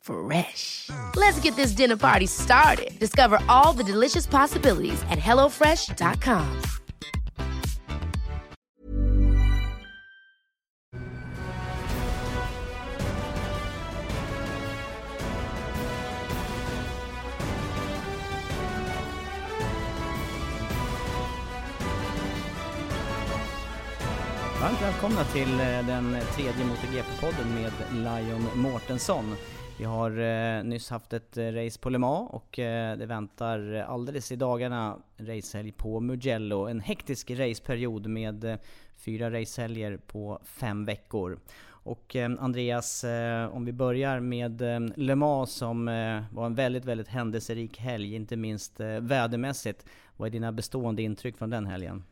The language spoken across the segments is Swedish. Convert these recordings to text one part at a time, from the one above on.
Fresh. Let's get this dinner party started. Discover all the delicious possibilities at hellofresh.com. Varmt välkomna till eh, den tredje MotoGP-podden med Lion Mårtensson. Vi har eh, nyss haft ett eh, race på Le Mans och eh, det väntar alldeles i dagarna racehelg på Mugello. En hektisk raceperiod med eh, fyra racehelger på fem veckor. Och eh, Andreas, eh, om vi börjar med eh, Le Mans som eh, var en väldigt, väldigt händelserik helg, inte minst eh, vädermässigt. Vad är dina bestående intryck från den helgen?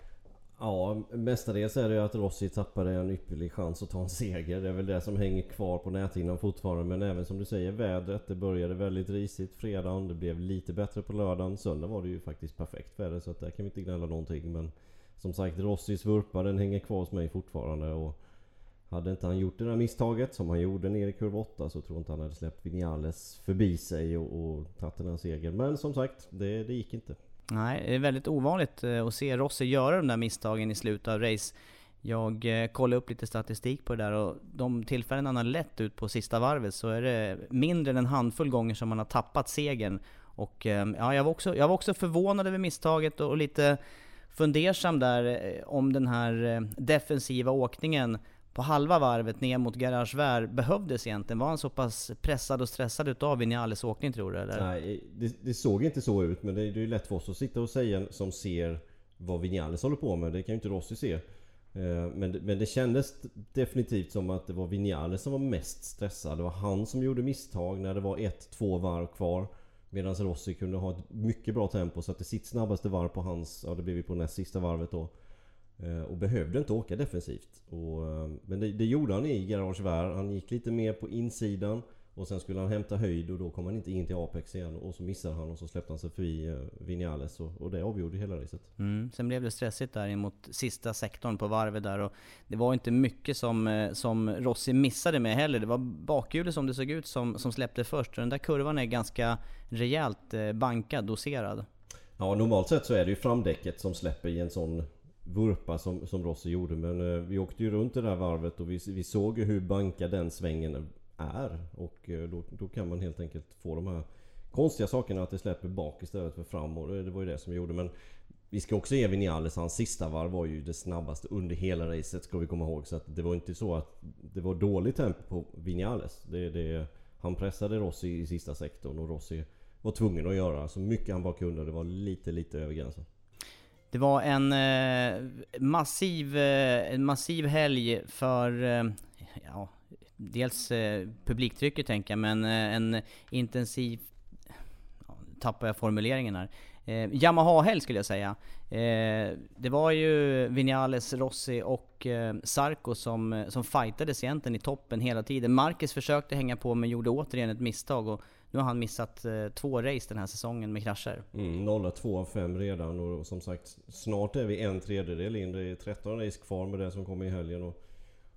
Ja, mestadels är det ju att Rossi tappade en ypperlig chans att ta en seger. Det är väl det som hänger kvar på näthinnan fortfarande. Men även som du säger, vädret. Det började väldigt risigt fredagen. Det blev lite bättre på lördagen. Söndag var det ju faktiskt perfekt väder så att där kan vi inte gnälla någonting. Men som sagt, Rossis vurpa den hänger kvar hos mig fortfarande. Och hade inte han gjort det där misstaget som han gjorde nere i kurva 8 så tror jag inte han hade släppt Vinales förbi sig och, och tagit den här segern. Men som sagt, det, det gick inte. Nej, det är väldigt ovanligt eh, att se Rossi göra de där misstagen i slutet av race. Jag eh, kollade upp lite statistik på det där och de tillfällen han har lett ut på sista varvet så är det mindre än en handfull gånger som han har tappat segern. Och ehm, ja, jag var också, jag var också förvånad över misstaget och, lite fundersam där eh, om den här defensiva åkningen på halva varvet ner mot Garage behövdes egentligen? Var han så pass pressad och stressad utav Vinales åkning tror du? Eller? Nej, det, det såg inte så ut men det, det är ju lätt för oss att sitta och säga som ser vad Vinales håller på med. Det kan ju inte Rossi se. Eh, men, det- men det kändes definitivt som att det var Vinales som var mest stressad. Det var han som gjorde misstag när det var ett, två varv kvar. Medan Rossi kunde ha ett mycket bra tempo. Så att det sitt snabbaste varv på hans, ja det blev ju på näst sista varvet då. Eh, Och behövde inte åka defensivt. Och, eh, men det, det gjorde han i Garage Vär. Han gick lite mer på insidan. Och sen skulle han hämta höjd och då kom han inte in till Apex igen. Och så missade han och så släppte han sig förbi eh, Vinales. Och, och det avgjorde hela racet. Mm. Sen blev det stressigt där mot sista sektorn på varvet där och det var inte mycket som, som Rossi missade med heller. Det var bakhjulet som det såg ut som, som släppte först. Och den där kurvan är ganska rejält bankad, doserad. Ja normalt sett så är det ju framdäcket som släpper i en sån vurpa som, som Rossi gjorde. Men eh, vi åkte ju runt det där varvet och vi, vi såg ju hur bankad den svängen är. Och eh, då, då kan man helt enkelt få de här konstiga sakerna att det släpper bak istället för fram. Och det, det var ju det som vi gjorde. Men vi ska också ge Vinales, hans sista varv var ju det snabbaste under hela racet ska vi komma ihåg. Så att det var inte så att det var dåligt tempo på Vinales. Det, det, han pressade Rossi i sista sektorn och Rossi var tvungen att göra så mycket han bara kunde. Det var lite, lite över gränsen. Det var en eh, massiv, eh, massiv helg för, eh, ja, dels eh, publiktrycket tänker jag, men eh, en intensiv, ja, tappar jag formuleringen här. Eh, Yamaha-helg skulle jag säga. Eh, det var ju Vinales, Rossi och eh, Sarko som, eh, som fightades egentligen i toppen hela tiden. Marcus försökte hänga på men gjorde återigen ett misstag och nu har han missat eh, två race den här säsongen med krascher. Mm, nolla två av fem redan och som sagt snart är vi en tredjedel in. Det är 13 race kvar med det som kommer i helgen. Och,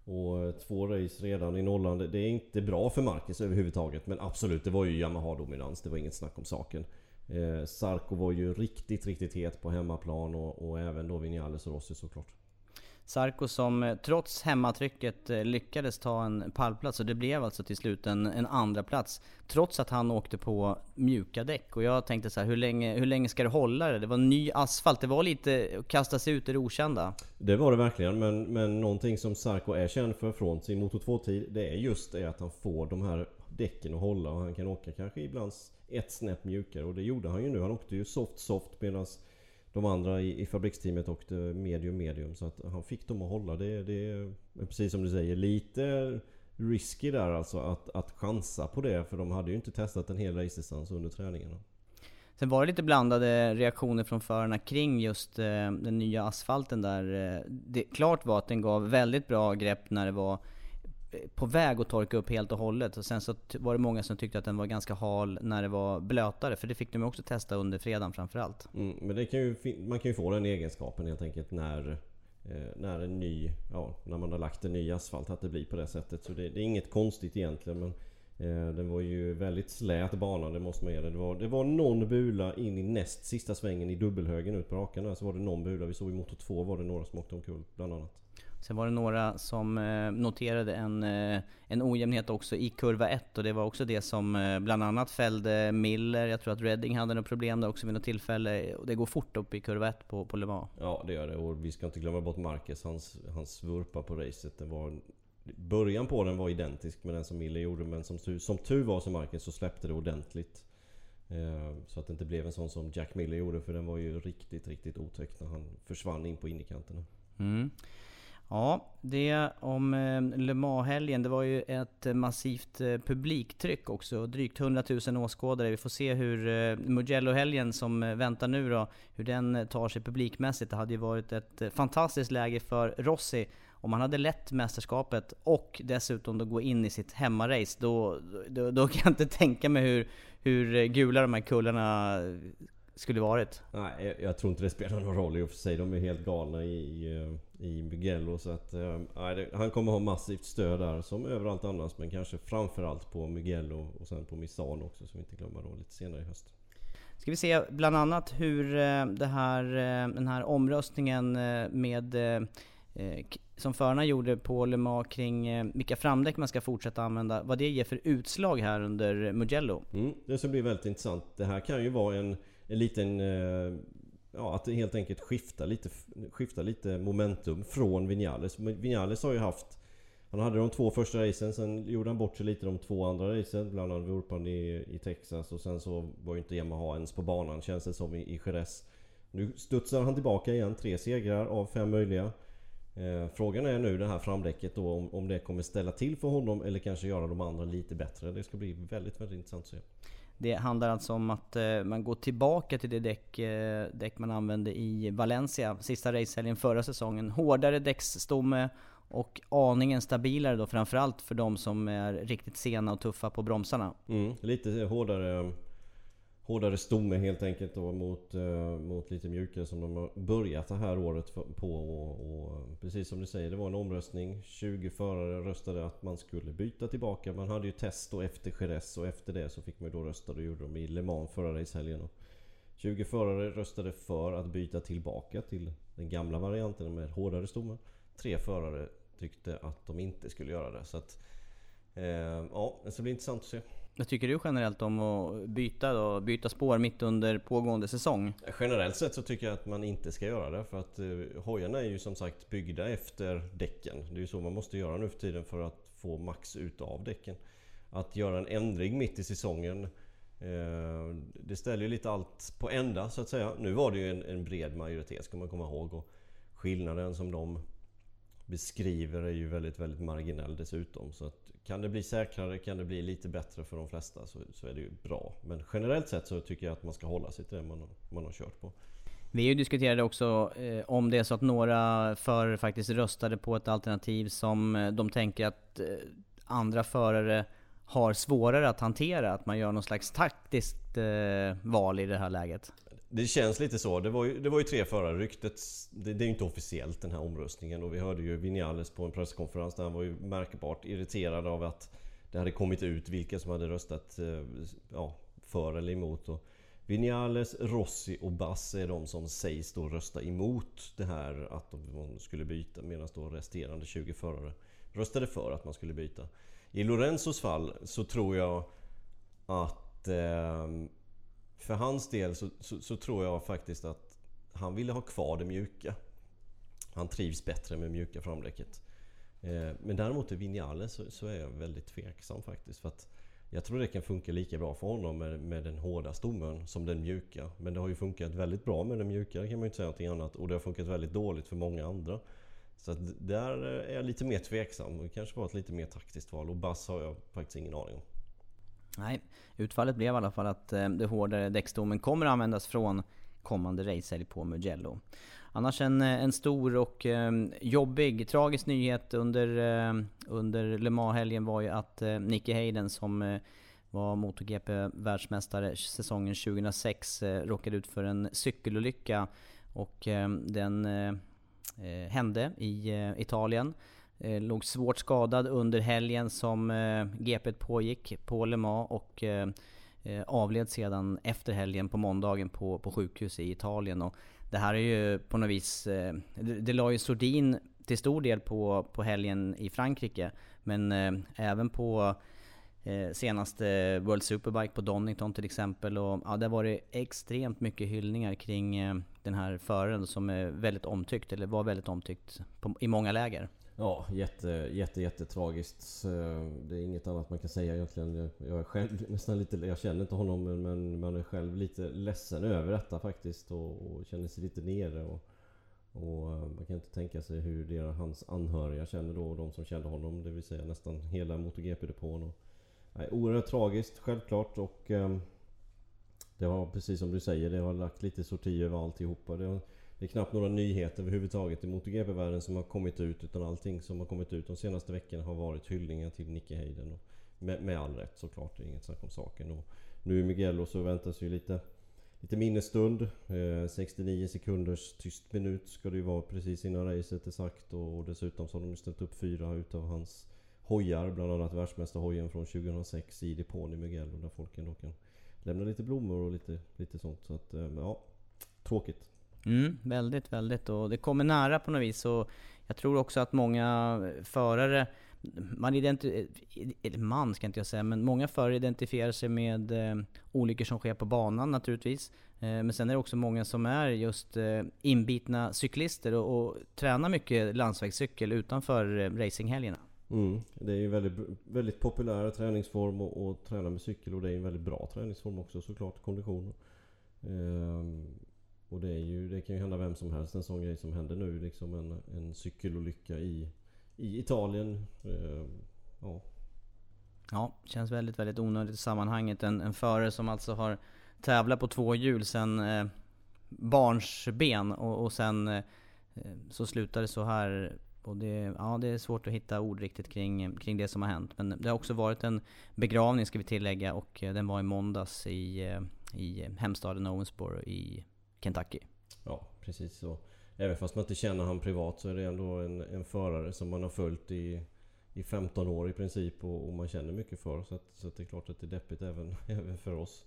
och eh, två race redan i nollan. Det är inte bra för Marcus överhuvudtaget. Men absolut, det var ju Yamaha-dominans. Det var inget snack om saken. Eh, Sarko var ju riktigt, riktigt het på hemmaplan och, och även då Vinales och Rossi såklart. Sarko som eh, trots hemmatrycket eh, lyckades ta en pallplats och det blev alltså till slut en, en andra plats Trots att han åkte på mjuka däck. Och jag tänkte så här, hur länge, hur länge ska det hålla det? Det var ny asfalt, det var lite att kasta sig ut i det okända. Det var det verkligen men, men någonting som Sarko är känd för från sin Moto 2-tid Det är just det att han får de här däcken att hålla. Och han kan åka kanske ibland ett snäpp mjukare. Och det gjorde han ju nu. Han åkte ju soft soft medan de andra i, i fabriksteamet åkte medium medium. Så att han fick dem att hålla. Det, det är precis som du säger lite risky där alltså att, att chansa på det. För de hade ju inte testat en hel racedistans under träningarna. Sen var det lite blandade reaktioner från förarna kring just eh, den nya asfalten där. Eh, det klart var att den gav väldigt bra grepp när det var på väg att torka upp helt och hållet. Och sen så var det många som tyckte att den var ganska hal när det var blötare. För det fick de också testa under fredagen framförallt. Mm, men det kan ju, man kan ju få den egenskapen helt enkelt när, eh, när en ny, ja, när man har lagt en ny asfalt att det blir på det sättet. Så det, det är inget konstigt egentligen. Men eh, den var ju väldigt slät bana, det måste man ge det. Var, det var någon bula in i näst sista svängen i dubbelhögen ut på rakan där. Så var det någon bula. Vi såg i motor 2 var det några som åkte omkull bland annat. Sen var det några som eh, noterade en, eh, en ojämnhet också i kurva 1 och det var också det som eh, bland annat fällde Miller. Jag tror att Redding hade något problem där också vid något tillfälle. Det går fort upp i kurva 1 på, på Le Mans. Ja det gör det och vi ska inte glömma bort Marquez. Hans, hans vurpa på racet. Det var, början på den var identisk med den som Miller gjorde men som, som tur var som Marquez så släppte det ordentligt. Så att det inte blev en sån som Jack Miller gjorde för den var ju riktigt, riktigt otäck när han försvann in på innerkanterna. Mm. Ja, det om eh, Le Mans-helgen. Det var ju ett eh, massivt eh, publiktryck också. Drygt 100 000 åskådare. Vi får se hur Mugello-helgen som väntar nu då, hur den tar sig publikmässigt. Det hade ju varit ett fantastiskt läge för Rossi om han hade lett mästerskapet och dessutom då gå in i sitt hemmarace, då, då, då kan jag inte tänka mig hur, hur gula de här kullarna skulle varit. Nej, jag tror inte det spelar någon roll i och för sig. De är helt galna i, i Mugello. Så att, eh, nej, han kommer ha massivt stöd där som överallt annars. Men kanske framförallt på Mugello och sen på Misano också som vi inte glömmer då lite senare i höst. Ska vi se bland annat hur eh, det här, eh, den här omröstningen med som förarna gjorde på Le Mans kring vilka framdäck man ska fortsätta använda, vad det ger för utslag här under Mugello. Mm, det ska bli väldigt intressant. Det här kan ju vara en en liten... Eh, ja, att helt enkelt skifta lite, skifta lite momentum från Vinales. Vinales har ju haft... Han hade de två första racen, sen gjorde han bort sig lite de två andra racen. Bland annat Wurpan i, i Texas och sen så var ju inte Yamaha ens på banan känns det som i, i Jerez. Nu studsar han tillbaka igen, tre segrar av fem möjliga. Eh, frågan är nu det här framdäcket då om, om det kommer ställa till för honom eller kanske göra de andra lite bättre. Det ska bli väldigt, väldigt intressant att se. Det handlar alltså om att eh, man går tillbaka till det däck, eh, däck man använde i Valencia sista racehelgen förra säsongen. Hårdare däcksstomme och aningen stabilare då framförallt för de som är riktigt sena och tuffa på bromsarna. Mm, lite hårdare hårdare stomme helt enkelt då mot, eh, mot lite mjukare som de har börjat det här året på. Och, och, precis som du säger, det var en omröstning. 20 förare röstade att man skulle byta tillbaka. Man hade ju test då efter Jerez och efter det så fick man ju då rösta. Det gjorde de i Le Mans förra racehelgen. 20 förare röstade för att byta tillbaka till den gamla varianten med hårdare stomme. Tre förare tyckte att de inte skulle göra det. Så att, ja, det ska bli intressant att se. Vad tycker du generellt om att byta, då, byta spår mitt under pågående säsong? Generellt sett så tycker jag att man inte ska göra det. För att eh, hojarna är ju som sagt byggda efter däcken. Det är ju så man måste göra nu för tiden för att få max ut av däcken. Att göra en ändring mitt i säsongen eh, det ställer ju lite allt på ända så att säga. Nu var det ju en, en bred majoritet ska man komma ihåg. Och skillnaden som de beskriver är ju väldigt, väldigt marginell dessutom. Så att kan det bli säkrare, kan det bli lite bättre för de flesta så, så är det ju bra. Men generellt sett så tycker jag att man ska hålla sig till det man, man har kört på. Vi diskuterade också eh, om det är så att några förare faktiskt röstade på ett alternativ som eh, de tänker att eh, andra förare har svårare att hantera. Att man gör någon slags taktiskt eh, val i det här läget. Det känns lite så. Det var ju, det var ju tre förare. Ryktet, det, det är ju inte officiellt den här omröstningen. Och vi hörde ju Vinales på en presskonferens där han var ju märkbart irriterad av att det hade kommit ut vilka som hade röstat eh, ja, för eller emot. Och Vinales, Rossi och Bass är de som sägs då rösta emot det här att de skulle byta medan då resterande 20 förare röstade för att man skulle byta. I Lorenzos fall så tror jag att eh, för hans del så, så, så, tror jag faktiskt att han ville ha kvar det mjuka. Han trivs bättre med mjuka framdäcket. Eh, men däremot i Vinales så, så, är jag väldigt tveksam faktiskt. För att jag tror det kan funka lika bra för honom med, med den hårda stommen som den mjuka. Men det har ju funkat väldigt bra med den mjuka, kan man ju inte säga någonting annat. Och det har funkat väldigt dåligt för många andra. Så att där är jag lite mer tveksam. Det kanske var ett lite mer taktiskt val. Och Bass har jag faktiskt ingen aning om. Nej, utfallet blev i alla fall att eh, det hårdare däckstommen kommer att användas från kommande racehelg på Mugello. Annars en, eh, en stor och eh, jobbig, tragisk nyhet under, eh, under Le Mans-helgen var ju att eh, Nicky Hayden som eh, var MotoGP-världsmästare säsongen 2006 eh, råkade ut för en cykelolycka. Och den hände i Italien. Eh, låg svårt skadad under helgen som eh, GP pågick på Le Mans och eh, eh, avled sedan efter helgen på måndagen på, på sjukhus i Italien. Och det här är ju på något vis, eh, det, det la ju sordin till stor del på, på helgen i Frankrike. Men eh, även på eh, senaste World Superbike på Donington till exempel. Och, ja, det har varit extremt mycket hyllningar kring eh, den här föraren som är väldigt omtyckt, eller var väldigt omtyckt på, i många läger. Ja, jätte, jätte, jätte tragiskt. Eh, det är inget annat man kan säga egentligen. Jag är själv nästan lite, jag känner inte honom men man är själv lite ledsen över detta faktiskt och, och känner sig lite nere. Och, och eh, man kan inte tänka sig hur deras, hans anhöriga känner då och de som kände honom. Det vill säga nästan hela MotoGP-depån. Nej, oerhört tragiskt självklart och eh, det har precis som du säger, det har lagt lite sorti över alltihopa. Det har, det är knappt några nyheter överhuvudtaget i MotoGP-världen som har kommit ut. Utan allting som har kommit ut de senaste veckorna har varit hyllningar till Nicky Hayden. Med, med all rätt såklart, det är inget snack om saken. Och nu i Mugello så väntas ju lite, lite minnesstund. Eh, 69 sekunders tyst minut ska det ju vara precis innan racet är sagt. Och, och dessutom så har de ställt upp fyra utav hans hojar. Bland annat världsmästarhojen från 2006 i depån i Mugello. Där folk ändå kan lämna lite blommor och lite, lite sånt. Så att, eh, ja, tråkigt. Mm, väldigt, väldigt. Och det kommer nära på något vis. Och jag tror också att många förare, man eller man ska inte jag säga, men många förare identifierar sig med eh, olyckor som sker på banan naturligtvis. Eh, men sen är det också många som är just eh, inbitna cyklister och, och tränar mycket landsvägscykel utanför eh, racinghelgerna. Mm, det är ju väldigt, väldigt populär träningsform att träna med cykel och det är en väldigt bra träningsform också såklart, kondition. Ehm, och det, är ju, det kan ju hända vem som helst. En sån grej som händer nu. Liksom en, en cykelolycka i, i Italien. Eh, ja. Ja, känns väldigt, väldigt onödigt i sammanhanget. En, en förare som alltså har tävlat på två hjul sen eh, barnsben och, och sen eh, så slutar det så här. Och det, ja, det är svårt att hitta ord riktigt kring, kring det som har hänt. Men det har också varit en begravning ska vi tillägga och eh, den var i måndags i, eh, i hemstaden Owensboro i Kentucky. Ja, precis så. Även fast man inte känner han privat så är det ändå en, en förare som man har följt i, i 15 år i princip och, och man känner mycket för. Så, att, så att det är klart att det är deppigt även, även för oss.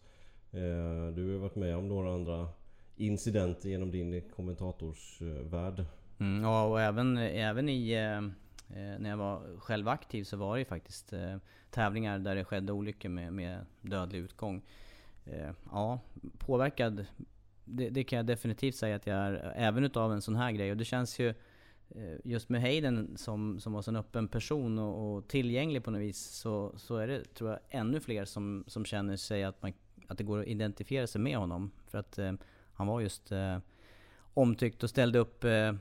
Eh, du har varit med om några andra incidenter genom din kommentatorsvärld. Mm, ja, och även, även i... Eh, eh, när jag var själv aktiv så var det faktiskt eh, tävlingar där det skedde olyckor med, med dödlig utgång. Eh, ja, påverkad det, det, kan jag definitivt säga att jag är, även utav en sån här grej. Och det känns ju eh, just med Hayden som, som var så en öppen person och, och, tillgänglig på något vis så, så är det, tror jag, ännu fler som, som känner sig att, man, att det går att identifiera sig med honom. För att eh, han var just eh, omtyckt och ställde upp eh,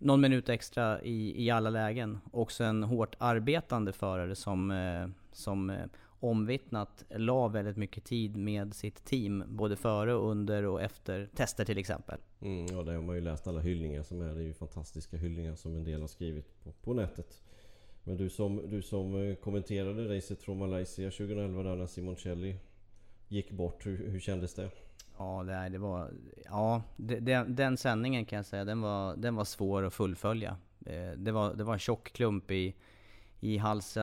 någon minut extra i, i alla lägen. Också en hårt arbetande förare som, eh, som eh, omvittnat la väldigt mycket tid med sitt team. Både före, under och efter tester till exempel. Mm, ja, det har man ju läst alla hyllningar som är. Det är ju fantastiska hyllningar som en del har skrivit på, på nätet. Men du som, du som eh, kommenterade racet från Malaysia 2011 där när Simoncelli gick bort. Hur, hur kändes det? Ja, det, det var... Ja, det, den, den sändningen kan jag säga, den var, den var svår att fullfölja. Eh, det var, det var en tjock klump i, i halsen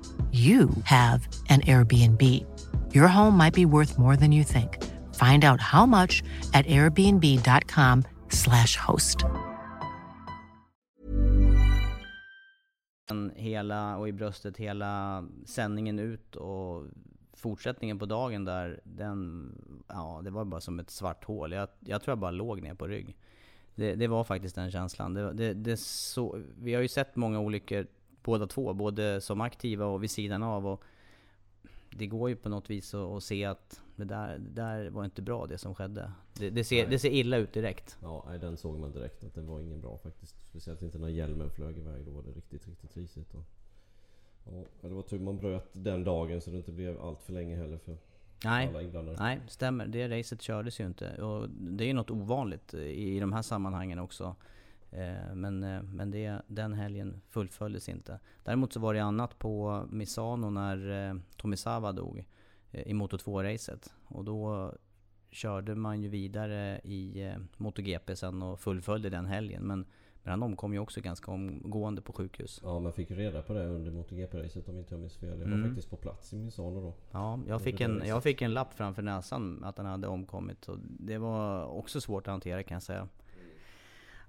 you have an Airbnb. Your home might be worth more than you think. Find out how much at airbnb.com/slash host. hela, och i bröstet hela sändningen ut och fortsättningen på dagen där, den, ja det var bara som ett svart hål. Jag, jag tror jag bara låg ner på rygg. Det, det var faktiskt den känslan. Det, det, det så, vi har ju sett många olyckor båda två, både som aktiva och vid sidan av. Och det går ju på något vis att, att se att det där, det där var inte bra det som skedde. Det, det ser, det ser illa ut direkt. Ja, nej, den såg man direkt att det var ingen bra faktiskt. Speciellt inte när hjälmen flög iväg. Då var det riktigt, riktigt risigt. Och, ja, det var tur man bröt den dagen så det inte blev allt för länge heller för Nej, alla inblandade. nej, stämmer. Det racet kördes ju inte. Och det är ju något ovanligt i de här sammanhangen också. Eh, Men, eh, men det, den helgen fullföljdes inte. Däremot så var det annat på Misano när eh, Tomisawa dog i Moto 2-racet. Och då körde man ju vidare i MotoGP sen och fullföljde den helgen. Men, men han omkom ju också ganska omgående på sjukhus. Ja, man fick ju reda på det under MotoGP-racet om inte jag minns fel. Jag var Mm. faktiskt på plats i Misano då. Ja, jag fick, en, jag fick en lapp framför näsan att han hade omkommit. Och det var också svårt att hantera kan jag säga.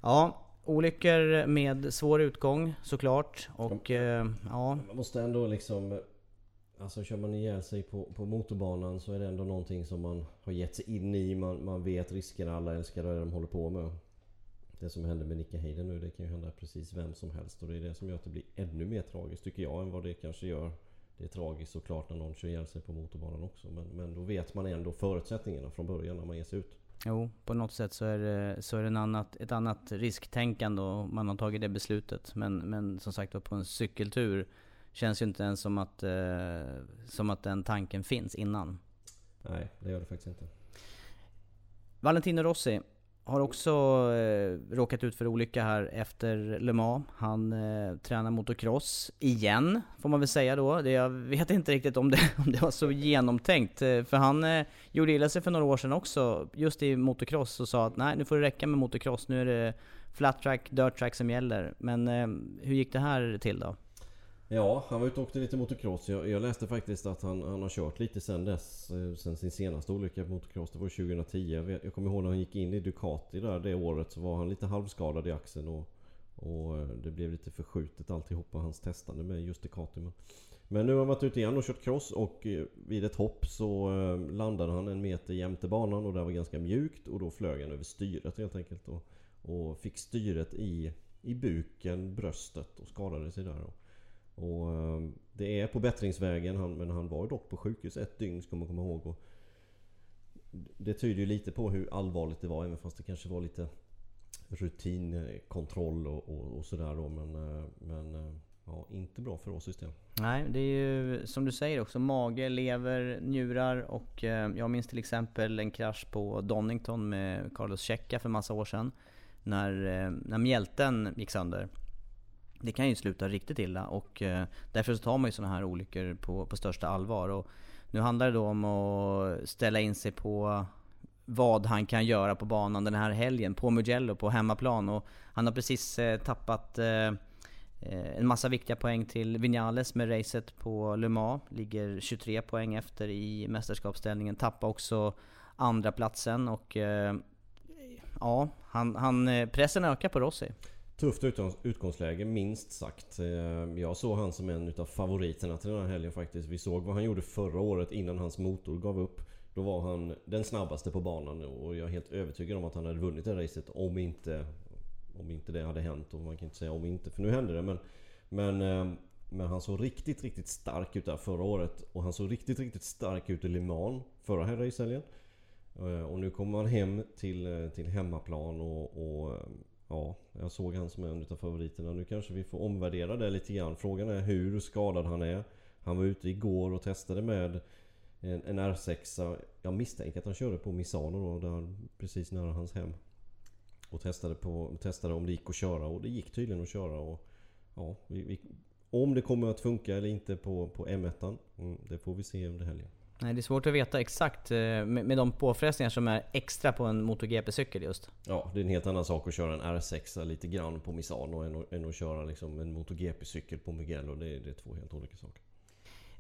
Ja, olyckor med svår utgång såklart. Och eh, ja, Man måste ändå liksom... Alltså kör man ihjäl sig på, på motorbanan så är det ändå någonting som man har gett sig in i. Man, man vet riskerna, alla älskar det de håller på med. Det som hände med Nicke Hayden nu, det kan ju hända precis vem som helst. Och det är det som gör att det blir ännu mer tragiskt tycker jag än vad det kanske gör. Det är tragiskt såklart när någon kör ihjäl sig på motorbanan också. Men, men då vet man ändå förutsättningarna från början när man ger sig ut. Jo, på något sätt så är det, så är det en annat, ett annat risktänkande och man har tagit det beslutet. Men, men som sagt var på en cykeltur känns ju inte ens som att, eh, som att den tanken finns innan. Nej, det gör det faktiskt inte. Valentino Rossi har också eh, råkat ut för olycka här efter Le Mans. Han eh, tränar motocross igen, får man väl säga då. Det, jag vet inte riktigt om det, om det var så genomtänkt. Eh, för han eh, gjorde illa sig för några år sedan också, just i motocross, och sa att nej, nu får det räcka med motocross. Nu är det flat track, dirt track som gäller. Men eh, hur gick det här till då? Ja, han var ute och åkte lite motocross. Jag, jag läste faktiskt att han, han har kört lite sen dess. Eh, sen sin senaste olycka på motocross. Det var 2010. Jag, vet, jag kommer ihåg när han gick in i Ducati där det året. Så var han lite halvskadad i axeln. Och, och eh, det blev lite förskjutet alltihopa hans testande med just Ducati. Men, men nu har han varit ute igen och kört cross. Och eh, vid ett hopp så landade han en meter jämte banan. Och det var ganska mjukt. Och då flög han över styret helt enkelt. Och, och fick styret i, i buken, bröstet och skadade sig där. Och, och eh, det är på bättringsvägen han, men han var ju dock på sjukhus ett dygn ska man komma ihåg. Och det tyder ju lite på hur allvarligt det var även fast det kanske var lite rutinkontroll och, och, och sådär då. Men, eh, men eh, ja, inte bra för oss system. Nej, det är ju som du säger också mage, lever, njurar och jag minns till exempel en krasch på Donington med Carlos Checa för massa år sedan. När, när mjälten gick sönder det kan ju sluta riktigt illa och eh, därför så tar man ju sådana här olyckor på, på största allvar. Och nu handlar det då om att ställa in sig på vad han kan göra på banan den här helgen på Mugello på hemmaplan. Och han har precis eh, tappat eh, en massa viktiga poäng till Vinales med racet på Le Mans. Ligger 23 poäng efter i mästerskapsställningen. Tappar också andra platsen och ja, han, han, pressen ökar på Rossi. Tufft utgångsläge minst sagt. Eh, jag såg han som en utav favoriterna till den här helgen faktiskt. Vi såg vad han gjorde förra året innan hans motor gav upp. Då var han den snabbaste på banan och jag är helt övertygad om att han hade vunnit det racet om inte, om inte det hade hänt. Och man kan inte säga om inte, för nu hände det. Men, men, eh, men han såg riktigt, riktigt stark ut där förra året. Och han såg riktigt, riktigt stark ut i Le Mans förra racehelgen. Eh, och nu kommer han hem till, till hemmaplan och, och Ja, jag såg han som en utav favoriterna. Nu kanske vi får omvärdera det lite grann. Frågan är hur skadad han är. Han var ute igår och testade med en, en R6. Jag misstänker att han körde på Misano då, där precis nära hans hem. Och testade, på, testade om det gick att köra och det gick tydligen att köra. Och, ja, vi, vi, om det kommer att funka eller inte på, på M1. Mm, det får vi se under helgen. Nej, det är svårt att veta exakt eh, med, de påfrestningar som är extra på en MotoGP-cykel just. Ja, det är en helt annan sak att köra en R6 lite grann på Misano än att, än att köra liksom en MotoGP-cykel på Mugello. Det, det är två helt olika saker.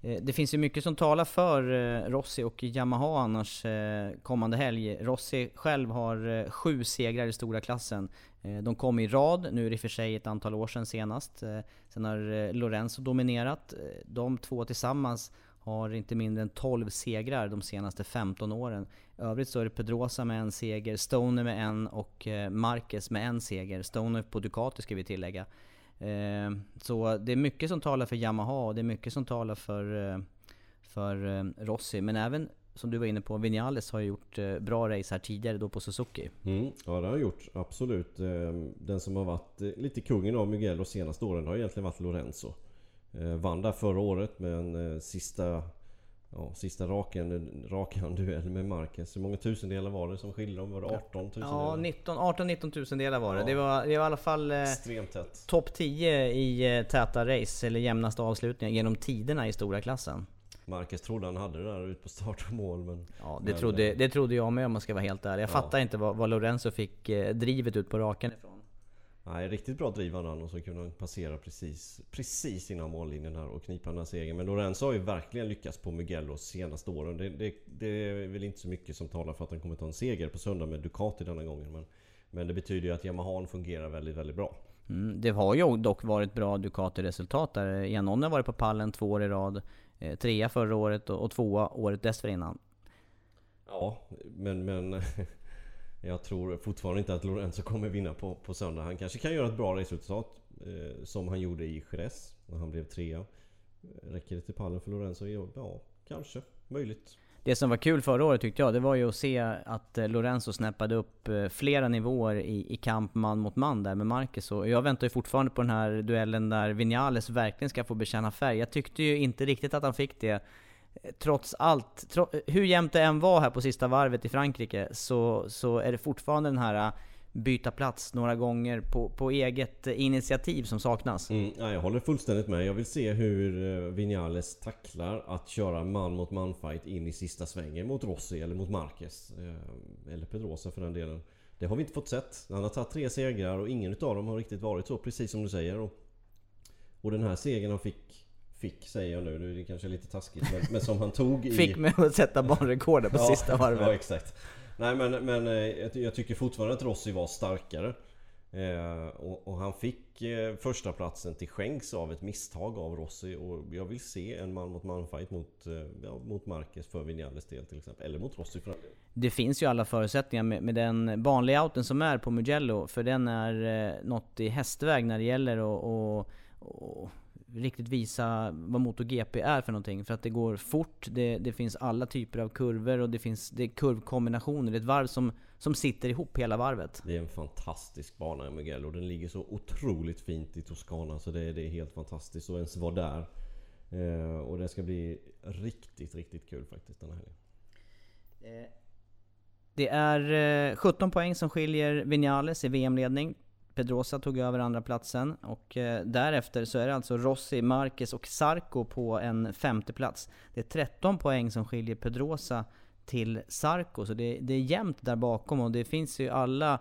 Eh, det finns ju mycket som talar för eh, Rossi och Yamaha annars kommande helg. Rossi själv har sju segrar i stora klassen. De kom i rad, nu är det för sig ett antal år sedan senast. Sen har Lorenzo dominerat. De två tillsammans har inte mindre än 12 segrar de senaste 15 åren. I övrigt så är det Pedrosa med en seger, Stoner med en och eh, Marquez med en seger. Stoner på Ducati ska vi tillägga. Eh, så det är mycket som talar för Yamaha och det är mycket som talar för, eh, för Rossi. Men även som du var inne på, Vinales har gjort bra race här tidigare då på Suzuki. Mm, ja det har han gjort, absolut. Den som har varit lite kungen av Mugello de senaste åren har egentligen varit Lorenzo. Eh, vann där förra året med en eh, sista Ja, sista raken, rakan duell med Marquez. Hur många tusendelar var det som skilde dem? Var det 18 tusendelar? Ja, 18-19 tusendelar var det. Ja. Det, var, det var i alla fall eh, topp 10 i eh, täta race, eller jämnaste avslutningar genom tiderna i stora klassen. Marquez trodde han hade det där ut på start och mål men... Ja, det, men, trodde, det trodde jag med om man ska vara helt ärlig. Jag ja. fattar inte var, var Lorenzo fick eh, drivet ut på raken ifrån. Nej, riktigt bra drivande han och så kunde han passera precis, precis innan mållinjen här och knipa den här segern. Men Lorenzo har ju verkligen lyckats på Mugello senaste åren. Det, det, det, är väl inte så mycket som talar för att han kommer ta en seger på söndag med Ducati denna gången. Men, men det betyder ju att Yamaha fungerar väldigt, väldigt bra. Mm, det har ju dock varit bra Ducati-resultat där. Janone har varit på pallen två år i rad. Eh, trea förra året och, och tvåa året dessförinnan. Ja, men, men Jag tror fortfarande inte att Lorenzo kommer vinna på, på söndag. Han kanske kan göra ett bra resultat eh, som han gjorde i Jerez när han blev trea. Räcker det till pallen för Lorenzo? Ja, kanske. Möjligt. Det som var kul förra året tyckte jag, det var ju att se att eh, Lorenzo snäppade upp eh, flera nivåer i, i kamp man mot man där med Marcus. Och jag väntar ju fortfarande på den här duellen där Vinales verkligen ska få bekänna färg. Jag tyckte ju inte riktigt att han fick det trots allt, tro, hur jämnt det än var här på sista varvet i Frankrike, så, så är det fortfarande den här äh, byta plats några gånger på, på eget äh, initiativ som saknas. Mm, jag håller fullständigt med. Jag vill se hur äh, Vinales tacklar att köra man mot man fight in i sista svängen mot Rossi eller mot Marquez. Eller Pedrosa för den delen. Det har vi inte fått sett. Han har tagit tre segrar och ingen utav dem har riktigt varit så precis som du säger. Och, och den här segern han fick Fick säger jag nu, det är kanske lite taskigt men, men som han tog i... Fick med att sätta banrekordet på ja, sista varvet. Ja exakt. Nej men, men eh, jag tycker fortfarande att Rossi var starkare. Eh, och, och, han fick eh, första platsen till skänks av ett misstag av Rossi och jag vill se en man mot man fight mot, eh, ja, mot Marquez för Vinales del till exempel. Eller mot Rossi för den Det finns ju alla förutsättningar med, med den banlayouten som är på Mugello. För den är eh, något i hästväg när det gäller att riktigt visa vad MotoGP är för någonting. För att det går fort, det, det finns alla typer av kurvor och det finns det är kurvkombinationer. Det är ett varv som, som sitter ihop hela varvet. Det är en fantastisk bana i Mugello. Den ligger så otroligt fint i Toscana så det, det är helt fantastiskt att ens vara där. Eh, och det ska bli riktigt, riktigt kul faktiskt den här helgen. Eh, det är 17 eh, poäng som skiljer Vinales i VM-ledning Pedrosa tog över andra platsen och eh, därefter så är det alltså Rossi, Marquez och Sarko på en femte plats. Det är 13 poäng som skiljer Pedrosa till Sarko, så det, det är jämnt där bakom och det finns ju alla,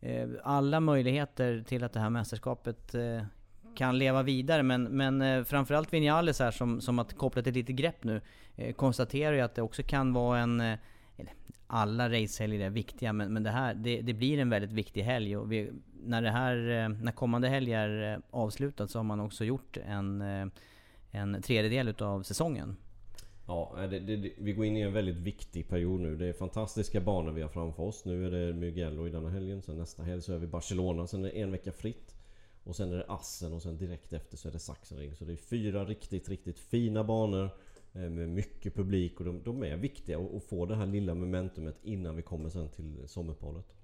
eh, alla möjligheter till att det här mästerskapet eh, kan leva vidare. Men, men eh, framförallt Vinales här som, som att kopplat ett litet grepp nu, eh, konstaterar ju att det också kan vara en eh, alla racehelger är viktiga, men, men det här det, det blir en väldigt viktig helg. Och vi, när, det här, eh, när kommande helg är eh, avslutad så har man också gjort en, eh, en tredjedel utav säsongen. Ja, det, det, vi går in i en väldigt viktig period nu. Det är fantastiska banor vi har framför oss. Nu är det Mugello i denna helgen. Sen nästa helg så är vi Barcelona. Sen är det en vecka fritt. Och sen är det Assen och sen direkt efter så är det Sachsenring. Så det är fyra riktigt, riktigt fina banor. Med mycket publik och de, de är viktiga att få det här lilla momentumet innan vi kommer sen till sommaruppehållet.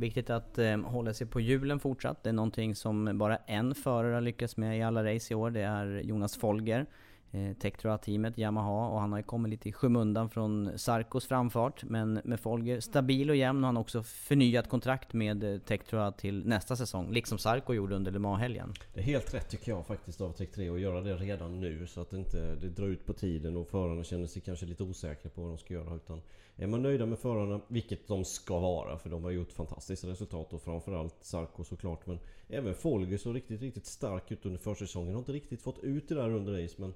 Viktigt att eh, hålla sig på hjulen fortsatt. Det är någonting som bara en förare har lyckats med i alla race i år. Det är Jonas Folger eh, Tektroa-teamet, Yamaha, och han har ju kommit lite i skymundan från Sarkos framfart. Men med Folger stabil och jämn och han har också förnyat kontrakt med eh, Tektroa till nästa säsong. Liksom Sarko gjorde under Le Mans-helgen. Det är helt rätt tycker jag faktiskt av Tech 3 att göra det redan nu så att det inte det drar ut på tiden och förarna känner sig kanske lite osäkra på vad de ska göra. Utan är man nöjda med förarna, vilket de ska vara för de har gjort fantastiska resultat och framförallt Sarko såklart. Men även Folger såg riktigt, riktigt stark ut under försäsongen. Har inte riktigt fått ut det där under race men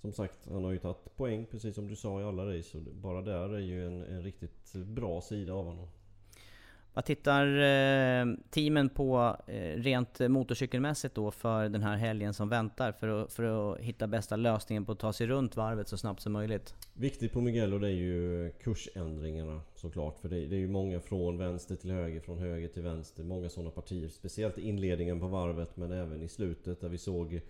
som sagt, han har ju tagit poäng precis som du sa i alla race. Och bara där är ju en, en riktigt bra sida av honom. Vad tittar eh, teamen på eh, rent motorcykelmässigt då för den här helgen som väntar? För att, för att hitta bästa lösningen på att ta sig runt varvet så snabbt som möjligt. Viktigt på Mugello det är ju kursändringarna såklart. För det, är ju många från vänster till höger, från höger till vänster. Många sådana partier. Speciellt i inledningen på varvet men även i slutet där vi såg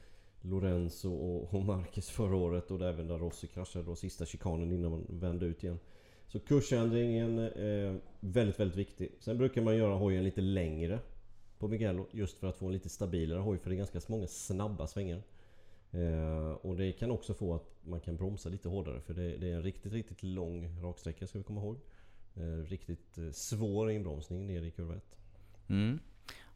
Lorenzo och, Marcus förra året och även där Rossi kraschade då sista chikanen innan man vände ut igen. Så kursändringen är eh, väldigt, väldigt viktig. Sen brukar man göra hojen lite längre på Mugello just för att få en lite stabilare hoj för det är ganska många snabba svängar. Eh, och det kan också få att man kan bromsa lite hårdare för det, är en riktigt, riktigt lång raksträcka ska vi komma ihåg. Eh, riktigt svår inbromsning ner i kurva 1. Mm.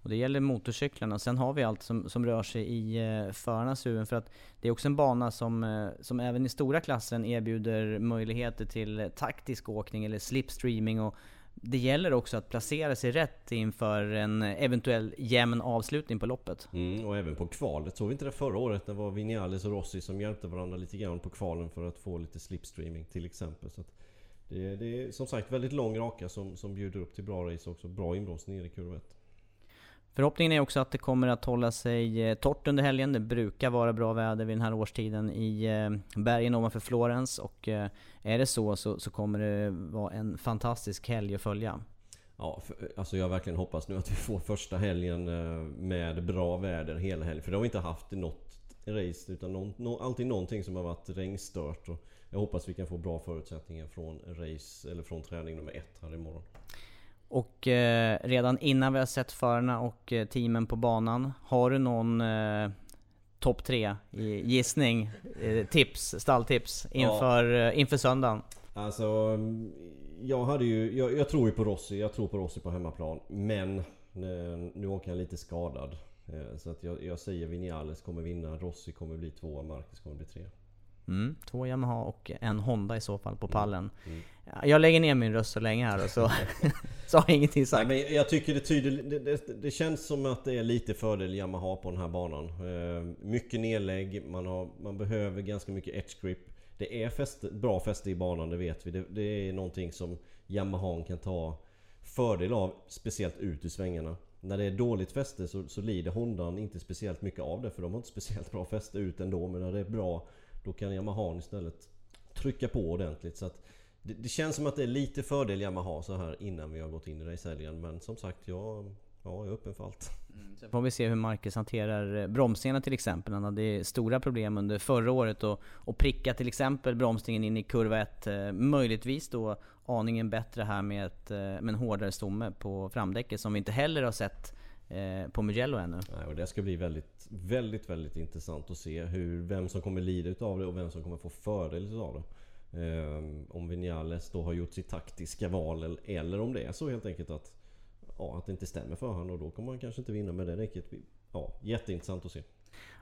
Och det gäller motorcyklarna. Sen har vi allt som, som rör sig i eh, förarnas huvuden. För att det är också en bana som, eh, som även i stora klassen erbjuder möjligheter till taktisk åkning eller slipstreaming. Och det gäller också att placera sig rätt inför en eventuell jämn avslutning på loppet. Mm, och även på kvalet. Såg vi inte det förra året? Det var Vinales och Rossi som hjälpte varandra lite grann på kvalen för att få lite slipstreaming till exempel. Så det, det, är som sagt väldigt lång raka som, som bjuder upp till bra race också. Bra inbromsning i kurva 1. Förhoppningen är också att det kommer att hålla sig eh, torrt under helgen. Det brukar vara bra väder vid den här årstiden i eh, bergen ovanför Florens. Och eh, är det så, så, så kommer det vara en fantastisk helg att följa. Ja, för, alltså jag verkligen hoppas nu att vi får första helgen med bra väder hela helgen. För det har vi inte haft i något race. Utan någon, no, alltid någonting som har varit regnstört. Och jag hoppas vi kan få bra förutsättningar från race, eller från träning nummer ett här imorgon. Och eh, redan innan vi har sett förarna och eh, teamen på banan, har du någon eh, topp tre gissning, eh, tips, stalltips inför, ja. Inför söndagen? Alltså, mm, jag hade ju, jag, jag, tror ju på Rossi, jag tror på Rossi på hemmaplan. Men nu, nu åker han lite skadad. Eh, så att jag, jag säger Vinales kommer vinna, Rossi kommer bli tvåa, Marcus kommer bli trea. Mm, två Yamaha och en Honda i så fall på pallen. Mm. Mm. Jag lägger ner min röst så länge här och så, så har jag ingenting sagt. Nej, men jag tycker det, tyder, det, det, det, känns som att det är lite fördel Yamaha på den här banan. Eh, mycket nedlägg, man, har, man behöver ganska mycket edge grip. Det är fäste, bra fäste i banan, det vet vi. Det, det är någonting som Yamaha kan ta fördel av, speciellt ut i svängarna. När det är dåligt fäste så, så lider Hondan inte speciellt mycket av det för de har inte speciellt bra fäste ut ändå. Men när det är bra då kan Yamaha istället trycka på ordentligt. Så att det, det, känns som att det är lite fördel Yamaha så här innan vi har gått in i racehelgen. Men som sagt, jag, ja, jag är öppen för allt. Mm, sen får vi se hur Marcus hanterar eh, bromsningarna till exempel. Han hade stora problem under förra året och, och pricka till exempel bromsningen in i kurva 1. Eh, möjligtvis då aningen bättre här med, ett, eh, med en hårdare stomme på framdäcket som vi inte heller har sett på Mugello ännu. Nej, och det ska bli väldigt, väldigt, väldigt intressant att se hur, vem som kommer lida utav det och vem som kommer få fördel utav det. Eh, om Vinales då har gjort sitt taktiska val eller om det är så helt enkelt att ja, att det inte stämmer för honom och då kommer han kanske inte vinna med det däcket. Ja, jätteintressant att se.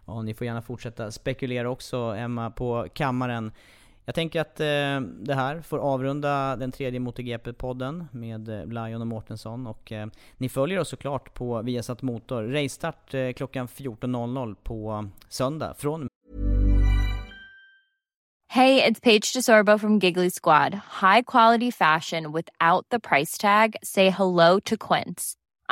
Ja, ni får gärna fortsätta spekulera också Emma på kammaren. Jag tänker att eh, det här får avrunda den tredje MotoGP-podden med eh, Lion och Mårtensson och eh, ni följer oss såklart på Viasat Motor. Racestart eh, klockan 14.00 på söndag från Hej, det är Paige DeSorbo från Giggly Squad. High quality fashion without the price tag. Say hello to Quince.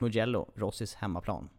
Mugello, Rossis hemmaplan.